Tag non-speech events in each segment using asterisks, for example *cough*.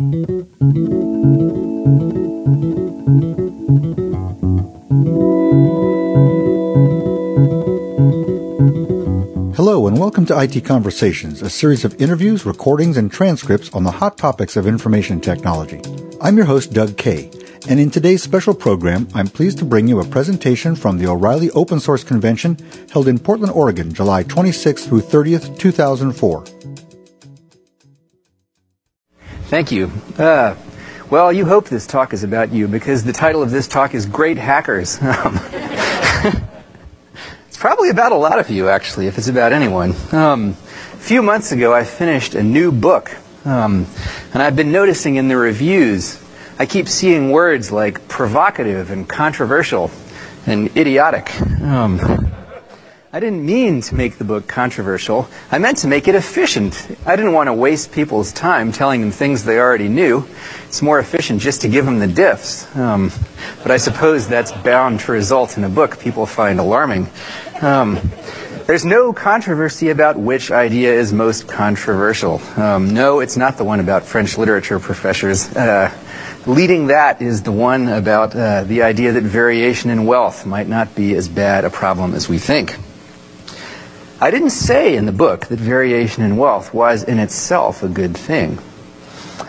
Hello, and welcome to IT Conversations, a series of interviews, recordings, and transcripts on the hot topics of information technology. I'm your host, Doug Kaye, and in today's special program, I'm pleased to bring you a presentation from the O'Reilly Open Source Convention held in Portland, Oregon, July 26th through 30th, 2004. Thank you. Uh, well, you hope this talk is about you because the title of this talk is Great Hackers. *laughs* *laughs* it's probably about a lot of you, actually, if it's about anyone. Um, a few months ago, I finished a new book, um, and I've been noticing in the reviews, I keep seeing words like provocative and controversial and idiotic. Um, I didn't mean to make the book controversial. I meant to make it efficient. I didn't want to waste people's time telling them things they already knew. It's more efficient just to give them the diffs. Um, but I suppose that's bound to result in a book people find alarming. Um, there's no controversy about which idea is most controversial. Um, no, it's not the one about French literature professors. Uh, leading that is the one about uh, the idea that variation in wealth might not be as bad a problem as we think. I didn't say in the book that variation in wealth was in itself a good thing.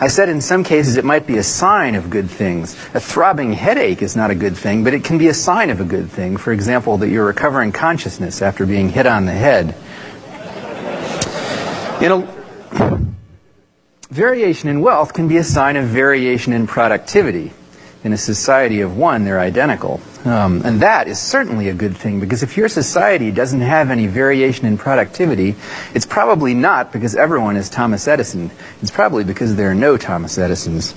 I said in some cases it might be a sign of good things. A throbbing headache is not a good thing, but it can be a sign of a good thing. For example, that you're recovering consciousness after being hit on the head. You know, variation in wealth can be a sign of variation in productivity in a society of one, they're identical. Um, and that is certainly a good thing because if your society doesn't have any variation in productivity, it's probably not because everyone is Thomas Edison. It's probably because there are no Thomas Edisons.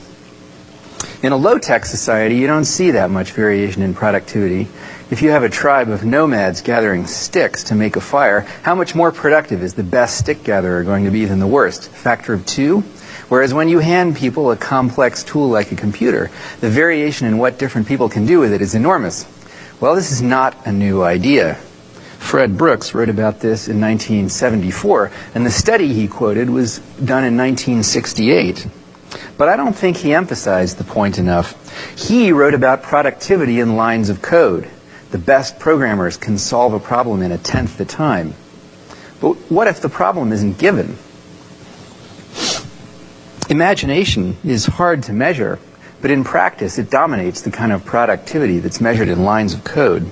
In a low tech society, you don't see that much variation in productivity. If you have a tribe of nomads gathering sticks to make a fire, how much more productive is the best stick gatherer going to be than the worst? Factor of two? Whereas when you hand people a complex tool like a computer, the variation in what different people can do with it is enormous. Well, this is not a new idea. Fred Brooks wrote about this in 1974, and the study he quoted was done in 1968. But I don't think he emphasized the point enough. He wrote about productivity in lines of code. The best programmers can solve a problem in a tenth the time. But what if the problem isn't given? Imagination is hard to measure, but in practice it dominates the kind of productivity that's measured in lines of code.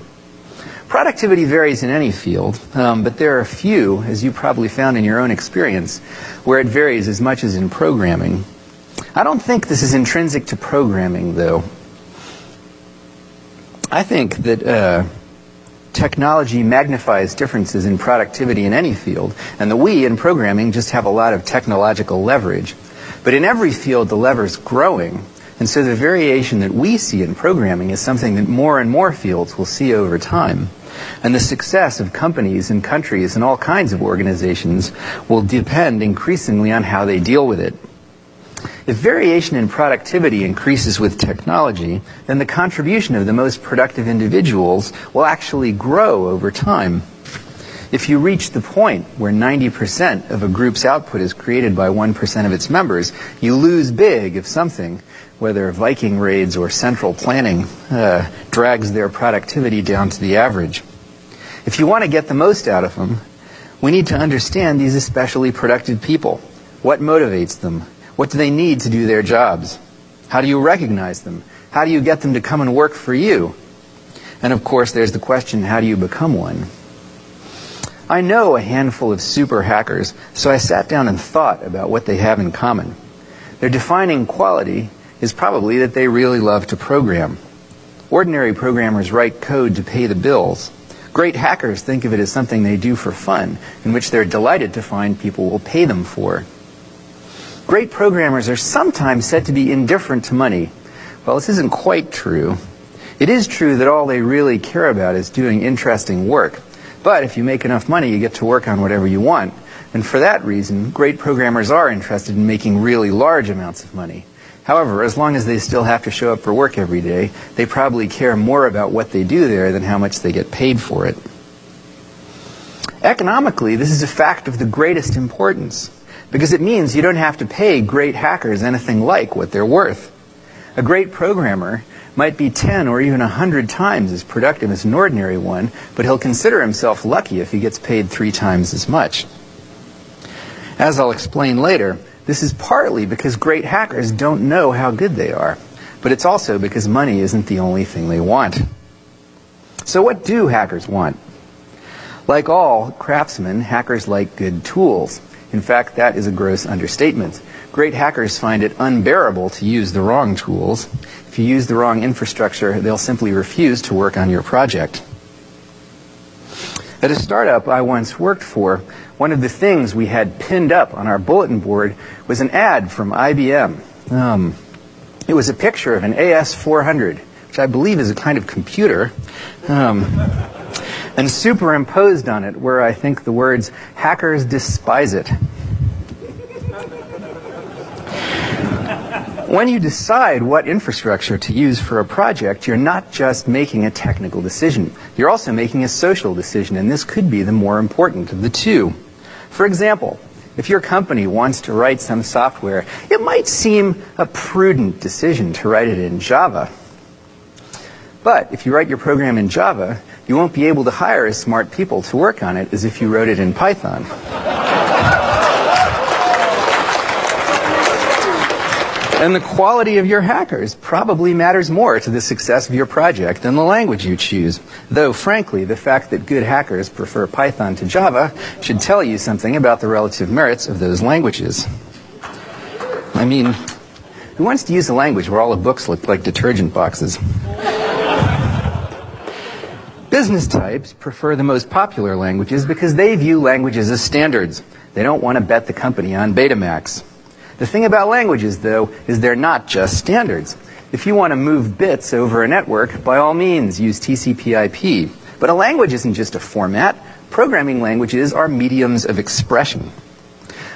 Productivity varies in any field, um, but there are a few, as you probably found in your own experience, where it varies as much as in programming. I don't think this is intrinsic to programming, though. I think that uh, technology magnifies differences in productivity in any field, and that we in programming just have a lot of technological leverage. But in every field, the lever's growing. And so the variation that we see in programming is something that more and more fields will see over time. And the success of companies and countries and all kinds of organizations will depend increasingly on how they deal with it. If variation in productivity increases with technology, then the contribution of the most productive individuals will actually grow over time. If you reach the point where 90% of a group's output is created by 1% of its members, you lose big if something, whether Viking raids or central planning, uh, drags their productivity down to the average. If you want to get the most out of them, we need to understand these especially productive people. What motivates them? What do they need to do their jobs? How do you recognize them? How do you get them to come and work for you? And of course, there's the question how do you become one? I know a handful of super hackers, so I sat down and thought about what they have in common. Their defining quality is probably that they really love to program. Ordinary programmers write code to pay the bills. Great hackers think of it as something they do for fun, in which they're delighted to find people will pay them for. Great programmers are sometimes said to be indifferent to money. Well, this isn't quite true. It is true that all they really care about is doing interesting work, but if you make enough money, you get to work on whatever you want. And for that reason, great programmers are interested in making really large amounts of money. However, as long as they still have to show up for work every day, they probably care more about what they do there than how much they get paid for it. Economically, this is a fact of the greatest importance. because it means you don't have to pay great hackers anything like what they're worth. A great programmer might be 10 or even 100 times as productive as an ordinary one, but he'll consider himself lucky if he gets paid three times as much. As I'll explain later, this is partly because great hackers don't know how good they are, but it's also because money isn't the only thing they want. So what do hackers want? Like all craftsmen, hackers like good tools. In fact, that is a gross understatement. Great hackers find it unbearable to use the wrong tools. If you use the wrong infrastructure, they'll simply refuse to work on your project. At a startup I once worked for, one of the things we had pinned up on our bulletin board was an ad from IBM. Um, it was a picture of an AS400, which I believe is a kind of computer. Um, and superimposed on it were, I think, the words, hackers despise it. When you decide what infrastructure to use for a project, you're not just making a technical decision. You're also making a social decision, and this could be the more important of the two. For example, if your company wants to write some software, it might seem a prudent decision to write it in Java. But if you write your program in Java, you won't be able to hire as smart people to work on it as if you wrote it in Python. And the quality of your hackers probably matters more to the success of your project than the language you choose. Though, frankly, the fact that good hackers prefer Python to Java should tell you something about the relative merits of those languages. I mean, who wants to use a language where all the books look like detergent boxes? Business types prefer the most popular languages because they view languages as standards. They don't want to bet the company on Betamax. The thing about languages, though, is they're not just standards. If you want to move bits over a network, by all means use TCP/IP. But a language isn't just a format. Programming languages are mediums of expression.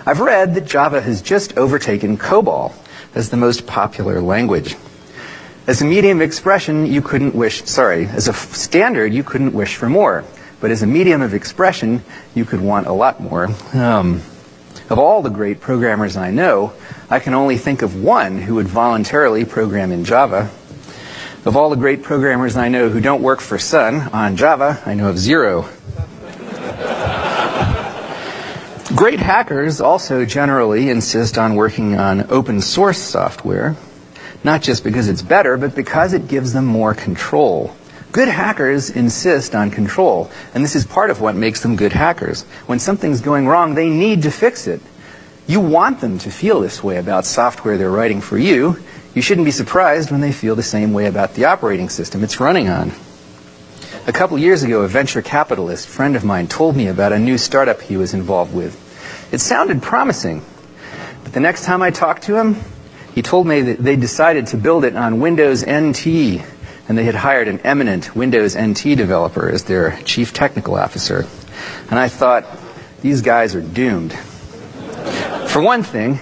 I've read that Java has just overtaken COBOL as the most popular language. As a medium of expression, you couldn't wish, sorry, as a standard, you couldn't wish for more. But as a medium of expression, you could want a lot more. Um, of all the great programmers I know, I can only think of one who would voluntarily program in Java. Of all the great programmers I know who don't work for Sun on Java, I know of zero. great hackers also generally insist on working on open source software not just because it's better, but because it gives them more control. Good hackers insist on control, and this is part of what makes them good hackers. When something's going wrong, they need to fix it. You want them to feel this way about software they're writing for you. You shouldn't be surprised when they feel the same way about the operating system it's running on. A couple years ago, a venture capitalist friend of mine told me about a new startup he was involved with. It sounded promising, but the next time I talked to him, he told me that they decided to build it on Windows NT, and they had hired an eminent Windows NT developer as their chief technical officer. And I thought, these guys are doomed. For one thing,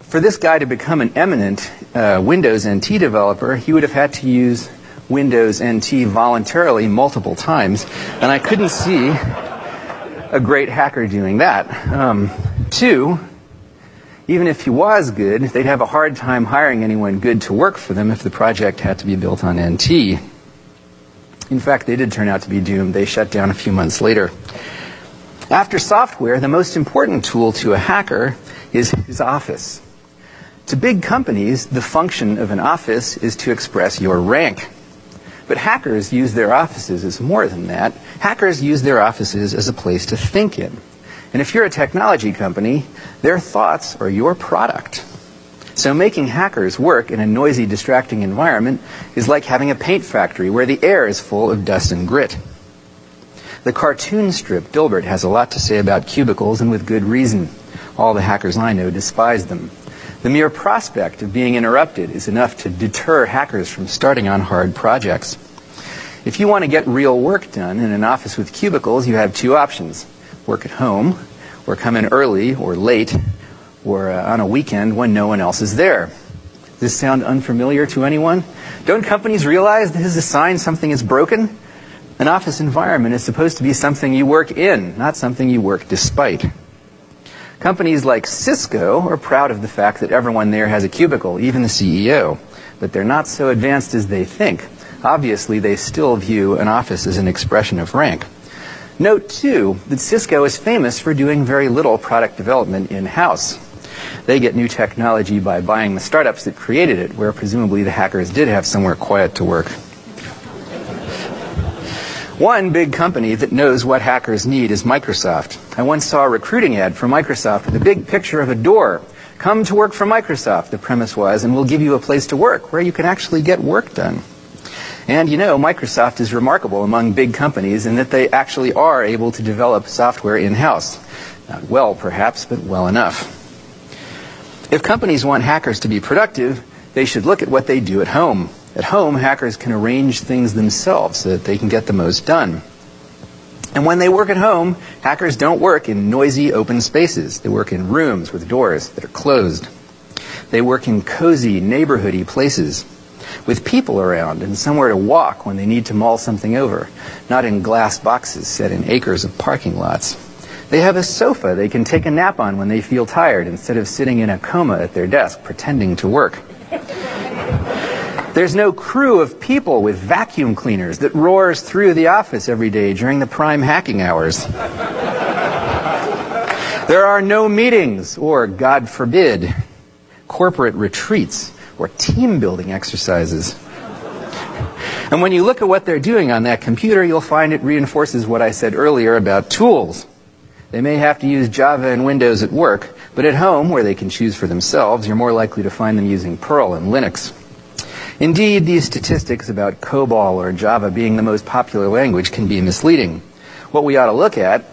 for this guy to become an eminent uh, Windows NT developer, he would have had to use Windows NT voluntarily multiple times, and I couldn't see a great hacker doing that. Um, two, even if he was good, they'd have a hard time hiring anyone good to work for them if the project had to be built on NT. In fact, they did turn out to be doomed. They shut down a few months later. After software, the most important tool to a hacker is his office. To big companies, the function of an office is to express your rank. But hackers use their offices as more than that. Hackers use their offices as a place to think in. And if you're a technology company, their thoughts are your product. So making hackers work in a noisy, distracting environment is like having a paint factory where the air is full of dust and grit. The cartoon strip Dilbert has a lot to say about cubicles, and with good reason. All the hackers I know despise them. The mere prospect of being interrupted is enough to deter hackers from starting on hard projects. If you want to get real work done in an office with cubicles, you have two options work at home, or come in early or late, or uh, on a weekend when no one else is there. Does this sound unfamiliar to anyone? Don't companies realize this is a sign something is broken? An office environment is supposed to be something you work in, not something you work despite. Companies like Cisco are proud of the fact that everyone there has a cubicle, even the CEO. But they're not so advanced as they think. Obviously, they still view an office as an expression of rank. Note, too, that Cisco is famous for doing very little product development in-house. They get new technology by buying the startups that created it, where presumably the hackers did have somewhere quiet to work. One big company that knows what hackers need is Microsoft. I once saw a recruiting ad for Microsoft with a big picture of a door. Come to work for Microsoft, the premise was, and we'll give you a place to work where you can actually get work done. And you know, Microsoft is remarkable among big companies in that they actually are able to develop software in-house. Not well, perhaps, but well enough. If companies want hackers to be productive, they should look at what they do at home. At home, hackers can arrange things themselves so that they can get the most done. And when they work at home, hackers don't work in noisy open spaces. They work in rooms with doors that are closed. They work in cozy, neighborhoody places with people around and somewhere to walk when they need to mull something over, not in glass boxes set in acres of parking lots. They have a sofa they can take a nap on when they feel tired instead of sitting in a coma at their desk pretending to work. There's no crew of people with vacuum cleaners that roars through the office every day during the prime hacking hours. there are no meetings or, God forbid, corporate retreats or team building exercises. And when you look at what they're doing on that computer, you'll find it reinforces what I said earlier about tools. They may have to use Java and Windows at work, but at home, where they can choose for themselves, you're more likely to find them using Perl and Linux. Indeed, these statistics about COBOL or Java being the most popular language can be misleading. What we ought to look at,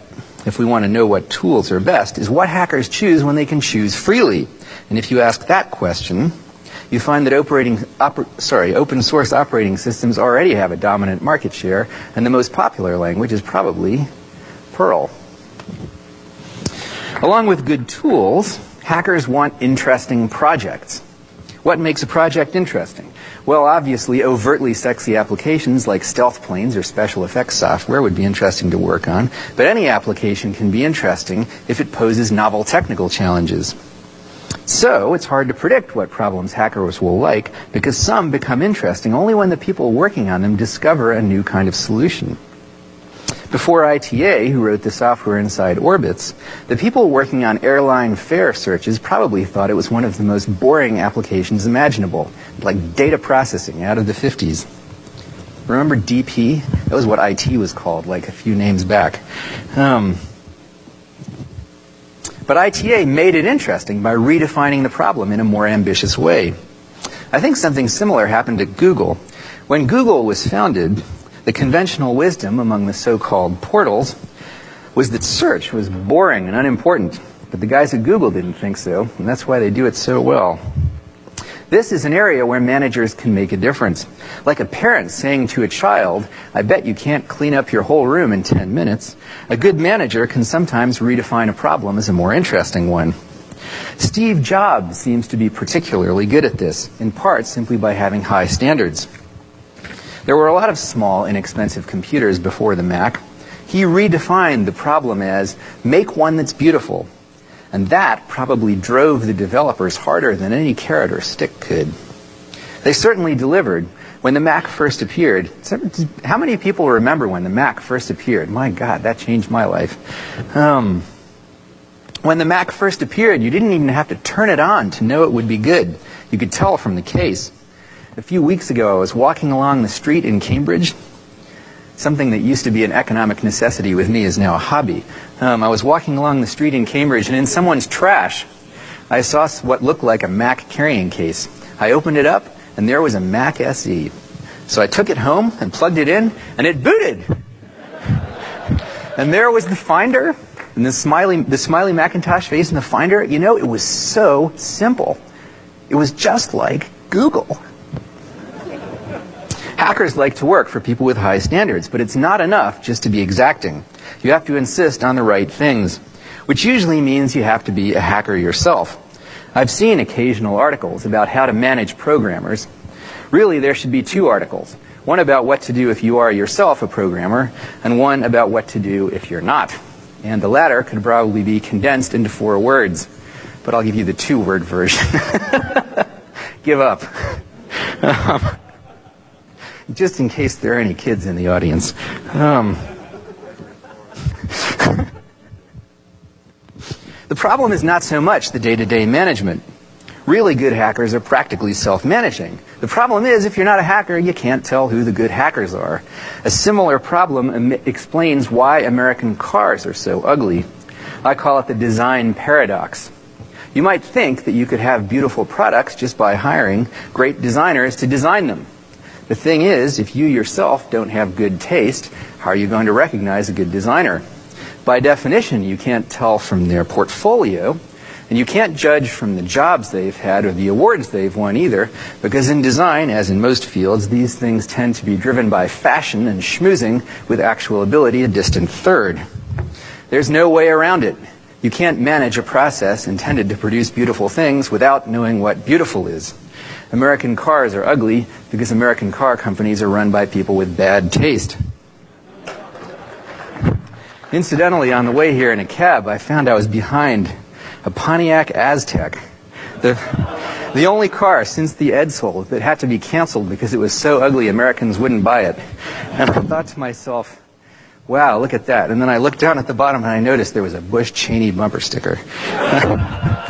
if we want to know what tools are best, is what hackers choose when they can choose freely. And if you ask that question, you find that operating, oper, sorry, open source operating systems already have a dominant market share, and the most popular language is probably Perl. Along with good tools, hackers want interesting projects. What makes a project interesting? Well, obviously, overtly sexy applications like stealth planes or special effects software would be interesting to work on, but any application can be interesting if it poses novel technical challenges. So, it's hard to predict what problems hackers will like because some become interesting only when the people working on them discover a new kind of solution. Before ITA, who wrote the software inside Orbitz, the people working on airline fare searches probably thought it was one of the most boring applications imaginable, like data processing out of the 50s. Remember DP? That was what IT was called, like a few names back. Um, but ITA made it interesting by redefining the problem in a more ambitious way. I think something similar happened at Google. When Google was founded, the conventional wisdom among the so-called portals was that search was boring and unimportant. But the guys at Google didn't think so, and that's why they do it so well. This is an area where managers can make a difference. Like a parent saying to a child, I bet you can't clean up your whole room in 10 minutes. A good manager can sometimes redefine a problem as a more interesting one. Steve Jobs seems to be particularly good at this, in part simply by having high standards. There were a lot of small, inexpensive computers before the Mac. He redefined the problem as make one that's beautiful. And that probably drove the developers harder than any carrot or stick could. They certainly delivered. When the Mac first appeared, how many people remember when the Mac first appeared? My God, that changed my life. Um, when the Mac first appeared, you didn't even have to turn it on to know it would be good. You could tell from the case. A few weeks ago, I was walking along the street in Cambridge. Something that used to be an economic necessity with me is now a hobby. Um, I was walking along the street in Cambridge, and in someone's trash, I saw what looked like a Mac carrying case. I opened it up, and there was a Mac SE. So I took it home and plugged it in, and it booted. and there was the Finder, and the smiley, the smiley Macintosh face in the Finder. You know, it was so simple. It was just like Google. Hackers like to work for people with high standards, but it's not enough just to be exacting. You have to insist on the right things, which usually means you have to be a hacker yourself. I've seen occasional articles about how to manage programmers. Really, there should be two articles. One about what to do if you are yourself a programmer, and one about what to do if you're not. and the latter could probably be condensed into four words. But I'll give you the two word version. *laughs* Give up. *laughs* Um, Just in case there are any kids in the audience. Um, *laughs* the problem is not so much the day to day management. Really good hackers are practically self managing. The problem is, if you're not a hacker, you can't tell who the good hackers are. A similar problem explains why American cars are so ugly. I call it the design paradox. You might think that you could have beautiful products just by hiring great designers to design them. The thing is, if you yourself don't have good taste, how are you going to recognize a good designer? By definition, you can't tell from their portfolio and you can't judge from the jobs they've had or the awards they've won either, because in design, as in most fields, these things tend to be driven by fashion and schmoozing with actual ability a distant third. There's no way around it. You can't manage a process intended to produce beautiful things without knowing what beautiful is. American cars are ugly because American car companies are run by people with bad taste. Incidentally, on the way here in a cab, I found I was behind a Pontiac Aztek. The, the only car since the Edsel that had to be canceled because it was so ugly Americans wouldn't buy it. And I thought to myself, wow, look at that. And then I looked down at the bottom and I noticed there was a Bush Cheney bumper sticker. *laughs*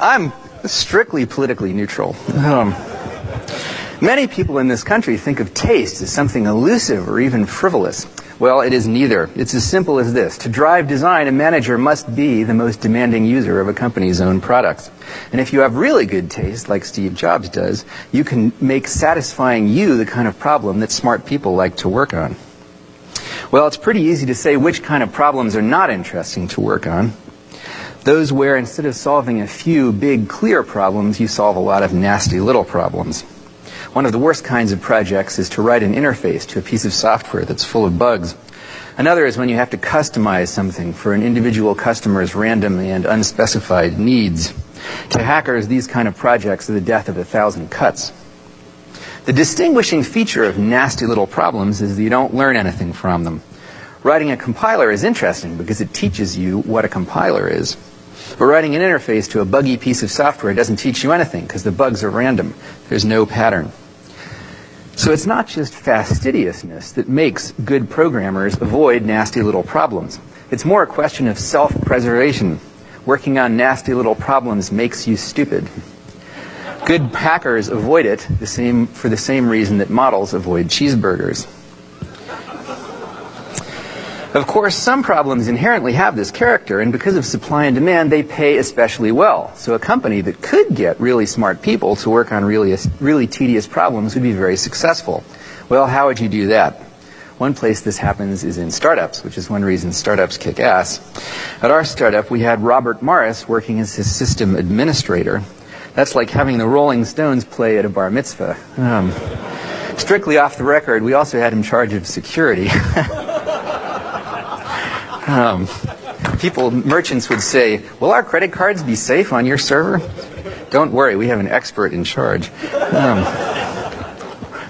I'm strictly politically neutral. Um, many people in this country think of taste as something elusive or even frivolous. Well, it is neither. It's as simple as this. To drive design, a manager must be the most demanding user of a company's own products. And if you have really good taste, like Steve Jobs does, you can make satisfying you the kind of problem that smart people like to work on. Well, it's pretty easy to say which kind of problems are not interesting to work on. Those where instead of solving a few big, clear problems, you solve a lot of nasty little problems. One of the worst kinds of projects is to write an interface to a piece of software that's full of bugs. Another is when you have to customize something for an individual customer's random and unspecified needs. To hackers, these kind of projects are the death of a thousand cuts. The distinguishing feature of nasty little problems is that you don't learn anything from them. Writing a compiler is interesting because it teaches you what a compiler is. But writing an interface to a buggy piece of software doesn't teach you anything because the bugs are random. There's no pattern. So it's not just fastidiousness that makes good programmers avoid nasty little problems. It's more a question of self-preservation. Working on nasty little problems makes you stupid. Good hackers avoid it the same, for the same reason that models avoid cheeseburgers. Of course, some problems inherently have this character, and because of supply and demand, they pay especially well. So a company that could get really smart people to work on really, really tedious problems would be very successful. Well, how would you do that? One place this happens is in startups, which is one reason startups kick ass. At our startup, we had Robert Morris working as his system administrator. That's like having the Rolling Stones play at a bar mitzvah. Um, strictly off the record, we also had him charge of security. *laughs* Um, people, merchants would say, Will our credit cards be safe on your server? Don't worry, we have an expert in charge. Um,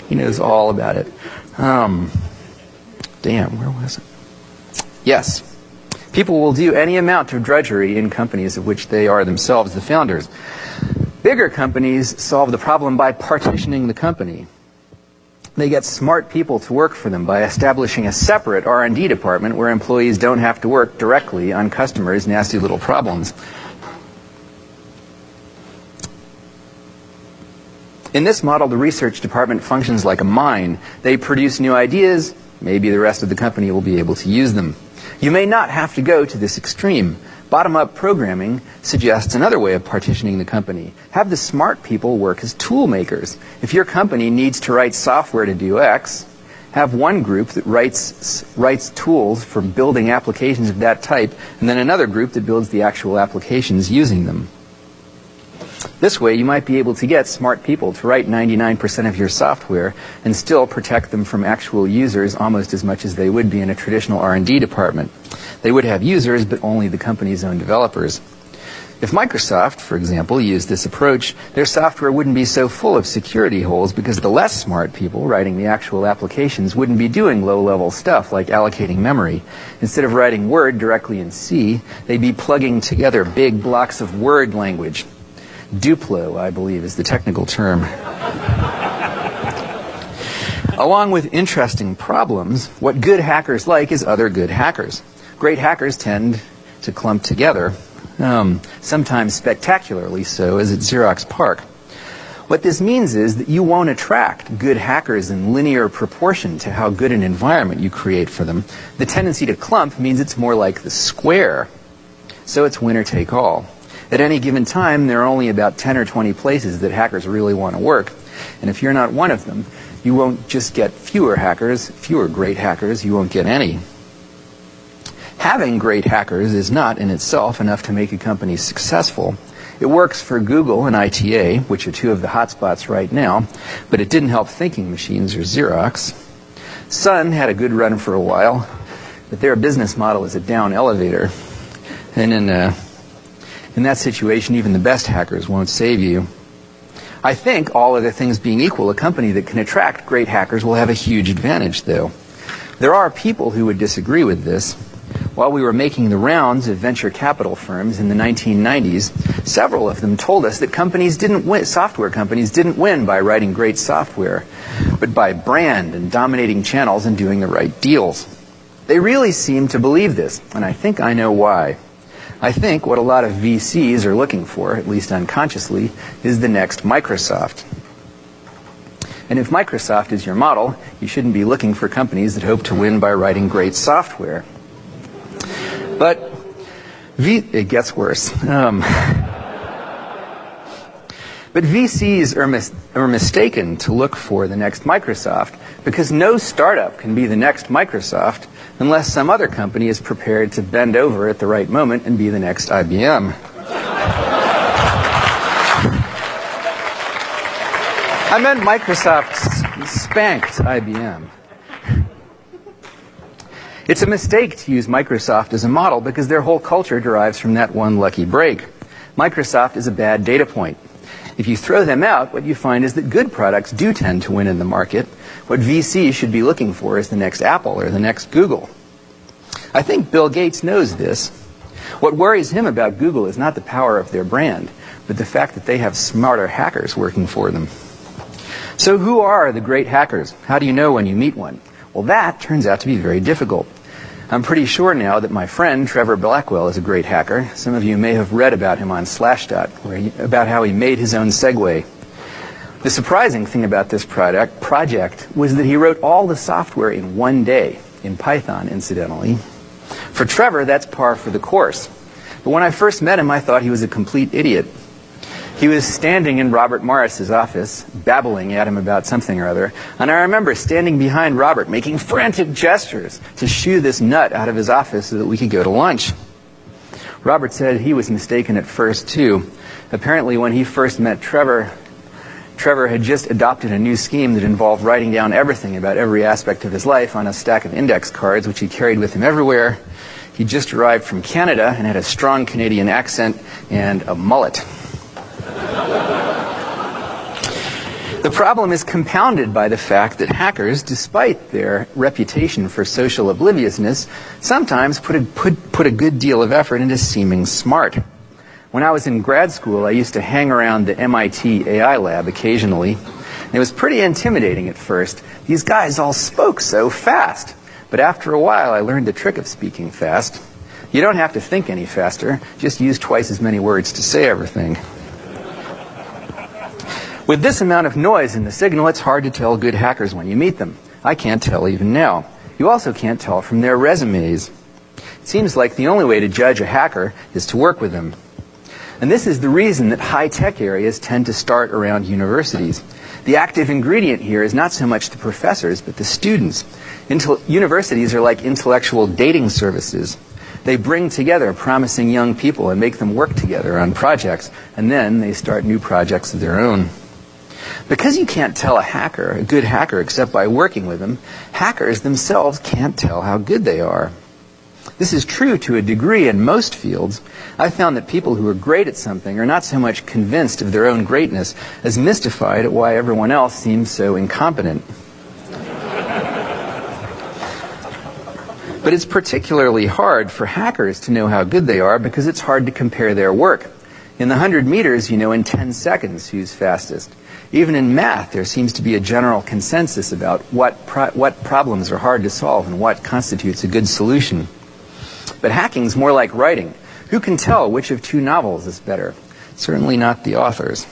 he knows all about it. Um, damn, where was it? Yes. People will do any amount of drudgery in companies of which they are themselves the founders. Bigger companies solve the problem by partitioning the company. They get smart people to work for them by establishing a separate R&D department where employees don't have to work directly on customers' nasty little problems. In this model, the research department functions like a mine. They produce new ideas. Maybe the rest of the company will be able to use them. You may not have to go to this extreme. Bottom up programming suggests another way of partitioning the company. Have the smart people work as tool makers. If your company needs to write software to do X, have one group that writes, writes tools for building applications of that type, and then another group that builds the actual applications using them. This way, you might be able to get smart people to write 99% of your software and still protect them from actual users almost as much as they would be in a traditional R&D department. They would have users, but only the company's own developers. If Microsoft, for example, used this approach, their software wouldn't be so full of security holes because the less smart people writing the actual applications wouldn't be doing low-level stuff like allocating memory. Instead of writing Word directly in C, they'd be plugging together big blocks of Word language. Duplo, I believe, is the technical term. Along with interesting problems, what good hackers like is other good hackers. Great hackers tend to clump together um, sometimes spectacularly so, as at Xerox PARC. What this means is that you won't attract good hackers in linear proportion to how good an environment you create for them. The tendency to clump means it's more like the square. So it's winner take all. At any given time, there are only about 10 or 20 places that hackers really want to work. And if you're not one of them, you won't just get fewer hackers, fewer great hackers, you won't get any having great hackers is not in itself enough to make a company successful. It works for Google and ITA, which are two of the hotspots right now, but it didn't help thinking machines or Xerox. Sun had a good run for a while, but their business model is a down elevator. And in, uh, in that situation, even the best hackers won't save you. I think, all other things being equal, a company that can attract great hackers will have a huge advantage, though. There are people who would disagree with this. While we were making the rounds of venture capital firms in the 1990s, several of them told us that companies didn't win, software companies didn't win by writing great software, but by brand and dominating channels and doing the right deals. They really seem to believe this, and I think I know why. I think what a lot of VCs are looking for, at least unconsciously, is the next Microsoft. And if Microsoft is your model, you shouldn't be looking for companies that hope to win by writing great software. But it gets worse. Um, but VCs are, mis- are mistaken to look for the next Microsoft because no startup can be the next Microsoft unless some other company is prepared to bend over at the right moment and be the next IBM. I meant Microsoft spanked IBM. It's a mistake to use Microsoft as a model because their whole culture derives from that one lucky break. Microsoft is a bad data point. If you throw them out, what you find is that good products do tend to win in the market. What VCs should be looking for is the next Apple or the next Google. I think Bill Gates knows this. What worries him about Google is not the power of their brand, but the fact that they have smarter hackers working for them. So who are the great hackers? How do you know when you meet one? Well, that turns out to be very difficult. I'm pretty sure now that my friend Trevor Blackwell is a great hacker. Some of you may have read about him on Slashdot, he, about how he made his own Segway. The surprising thing about this product, project was that he wrote all the software in one day, in Python, incidentally. For Trevor, that's par for the course. But when I first met him, I thought he was a complete idiot. He was standing in Robert Morris's office, babbling at him about something or other, and I remember standing behind Robert, making frantic gestures to shoo this nut out of his office so that we could go to lunch. Robert said he was mistaken at first, too. Apparently, when he first met Trevor, Trevor had just adopted a new scheme that involved writing down everything about every aspect of his life on a stack of index cards, which he carried with him everywhere. He just arrived from Canada and had a strong Canadian accent and a mullet. The problem is compounded by the fact that hackers, despite their reputation for social obliviousness, sometimes put a, put, put a good deal of effort into seeming smart. When I was in grad school, I used to hang around the MIT AI lab occasionally. It was pretty intimidating at first. These guys all spoke so fast. But after a while, I learned the trick of speaking fast. You don't have to think any faster, just use twice as many words to say everything. With this amount of noise in the signal, it's hard to tell good hackers when you meet them. I can't tell even now. You also can't tell from their resumes. It seems like the only way to judge a hacker is to work with them. And this is the reason that high tech areas tend to start around universities. The active ingredient here is not so much the professors, but the students. Intel- universities are like intellectual dating services. They bring together promising young people and make them work together on projects, and then they start new projects of their own. Because you can't tell a hacker, a good hacker, except by working with them, hackers themselves can't tell how good they are. This is true to a degree in most fields. I've found that people who are great at something are not so much convinced of their own greatness as mystified at why everyone else seems so incompetent. but it's particularly hard for hackers to know how good they are because it's hard to compare their work. In the 100 meters, you know in 10 seconds who's fastest. Even in math, there seems to be a general consensus about what, pro- what problems are hard to solve and what constitutes a good solution. But hacking's more like writing. Who can tell which of two novels is better? Certainly not the authors.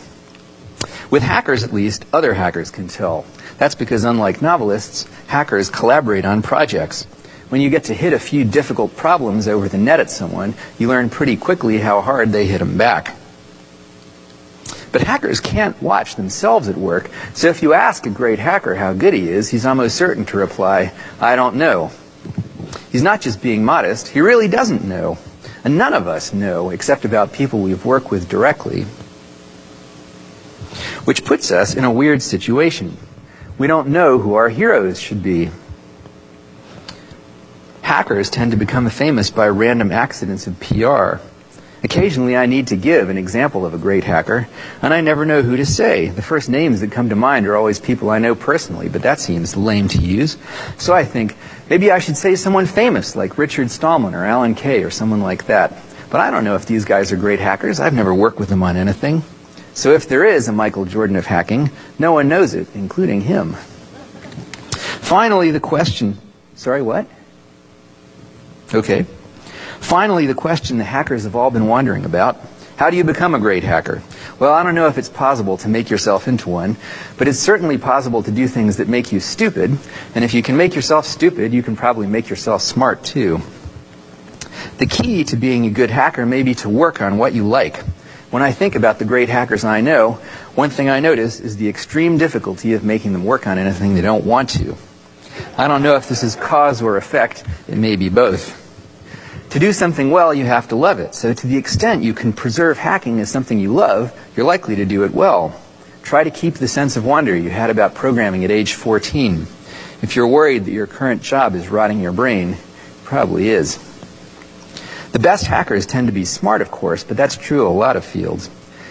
With hackers, at least, other hackers can tell. That's because, unlike novelists, hackers collaborate on projects. When you get to hit a few difficult problems over the net at someone, you learn pretty quickly how hard they hit them back. But hackers can't watch themselves at work, so if you ask a great hacker how good he is, he's almost certain to reply, I don't know. He's not just being modest, he really doesn't know. And none of us know, except about people we've worked with directly. Which puts us in a weird situation. We don't know who our heroes should be. Hackers tend to become famous by random accidents of PR. Occasionally, I need to give an example of a great hacker, and I never know who to say. The first names that come to mind are always people I know personally, but that seems lame to use. So I think maybe I should say someone famous, like Richard Stallman or Alan Kay or someone like that. But I don't know if these guys are great hackers. I've never worked with them on anything. So if there is a Michael Jordan of hacking, no one knows it, including him. Finally, the question sorry, what? Okay. Finally, the question the hackers have all been wondering about how do you become a great hacker? Well, I don't know if it's possible to make yourself into one, but it's certainly possible to do things that make you stupid. And if you can make yourself stupid, you can probably make yourself smart too. The key to being a good hacker may be to work on what you like. When I think about the great hackers I know, one thing I notice is the extreme difficulty of making them work on anything they don't want to. I don't know if this is cause or effect. It may be both. To do something well, you have to love it. So to the extent you can preserve hacking as something you love, you're likely to do it well. Try to keep the sense of wonder you had about programming at age 14. If you're worried that your current job is rotting your brain, it probably is. The best hackers tend to be smart, of course, but that's true of a lot of fields.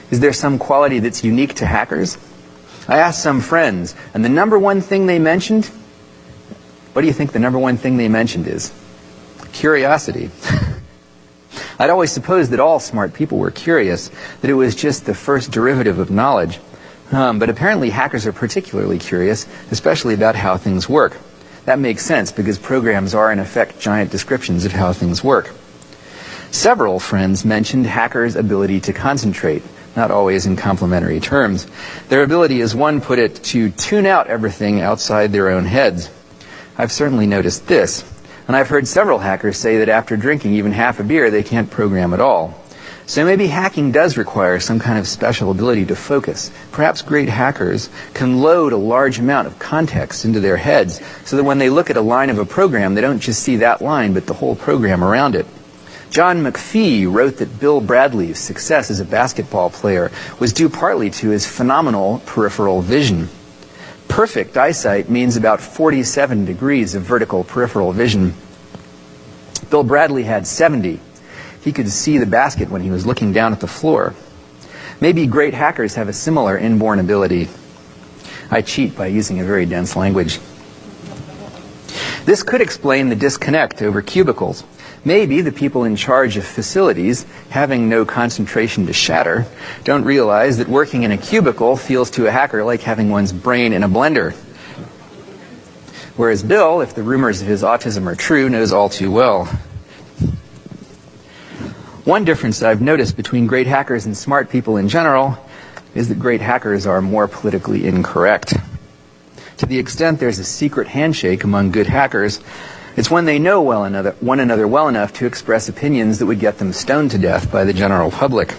Is there some quality that's unique to hackers? I asked some friends, and the number one thing they mentioned, what do you think the number one thing they mentioned is? Curiosity. *laughs* I'd always supposed that all smart people were curious, that it was just the first derivative of knowledge. Um, but apparently hackers are particularly curious, especially about how things work. That makes sense because programs are in effect giant descriptions of how things work. Several friends mentioned hackers' ability to concentrate, not always in complimentary terms. Their ability, as one put it, to tune out everything outside their own heads. I've certainly noticed this. And I've heard several hackers say that after drinking even half a beer, they can't program at all. So maybe hacking does require some kind of special ability to focus. Perhaps great hackers can load a large amount of context into their heads so that when they look at a line of a program, they don't just see that line, but the whole program around it. John McPhee wrote that Bill Bradley's success as a basketball player was due partly to his phenomenal peripheral vision. Perfect eyesight means about 47 degrees of vertical peripheral vision. Bill Bradley had 70. He could see the basket when he was looking down at the floor. Maybe great hackers have a similar inborn ability. I cheat by using a very dense language. This could explain the disconnect over cubicles. Maybe the people in charge of facilities, having no concentration to shatter, don't realize that working in a cubicle feels to a hacker like having one's brain in a blender. Whereas Bill, if the rumors of his autism are true, knows all too well. One difference I've noticed between great hackers and smart people in general is that great hackers are more politically incorrect. To the extent there's a secret handshake among good hackers, it's when they know well another, one another well enough to express opinions that would get them stoned to death by the general public.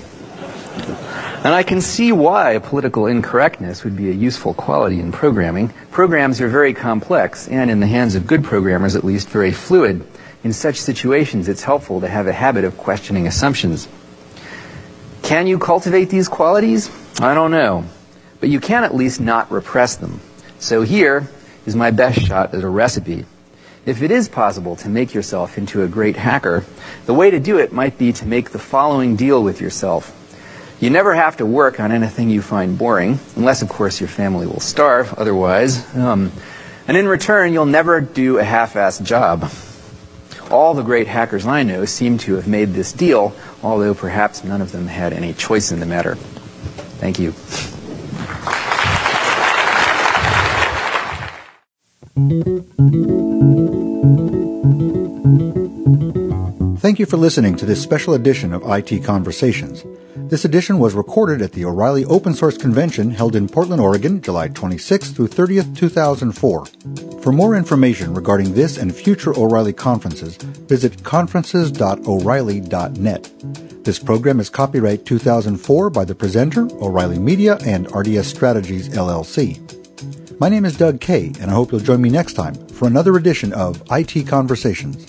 And I can see why political incorrectness would be a useful quality in programming. Programs are very complex, and in the hands of good programmers at least, very fluid. In such situations, it's helpful to have a habit of questioning assumptions. Can you cultivate these qualities? I don't know. But you can at least not repress them. So here is my best shot at a recipe. If it is possible to make yourself into a great hacker, the way to do it might be to make the following deal with yourself. You never have to work on anything you find boring, unless, of course, your family will starve otherwise. Um, and in return, you'll never do a half-assed job. All the great hackers I know seem to have made this deal, although perhaps none of them had any choice in the matter. Thank you. Thank you for listening to this special edition of IT Conversations. This edition was recorded at the O'Reilly Open Source Convention held in Portland, Oregon, July 26th through 30th, 2004. For more information regarding this and future O'Reilly conferences, visit conferences.o'reilly.net. This program is copyright 2004 by the presenter, O'Reilly Media, and RDS Strategies, LLC. My name is Doug Kaye, and I hope you'll join me next time for another edition of IT Conversations.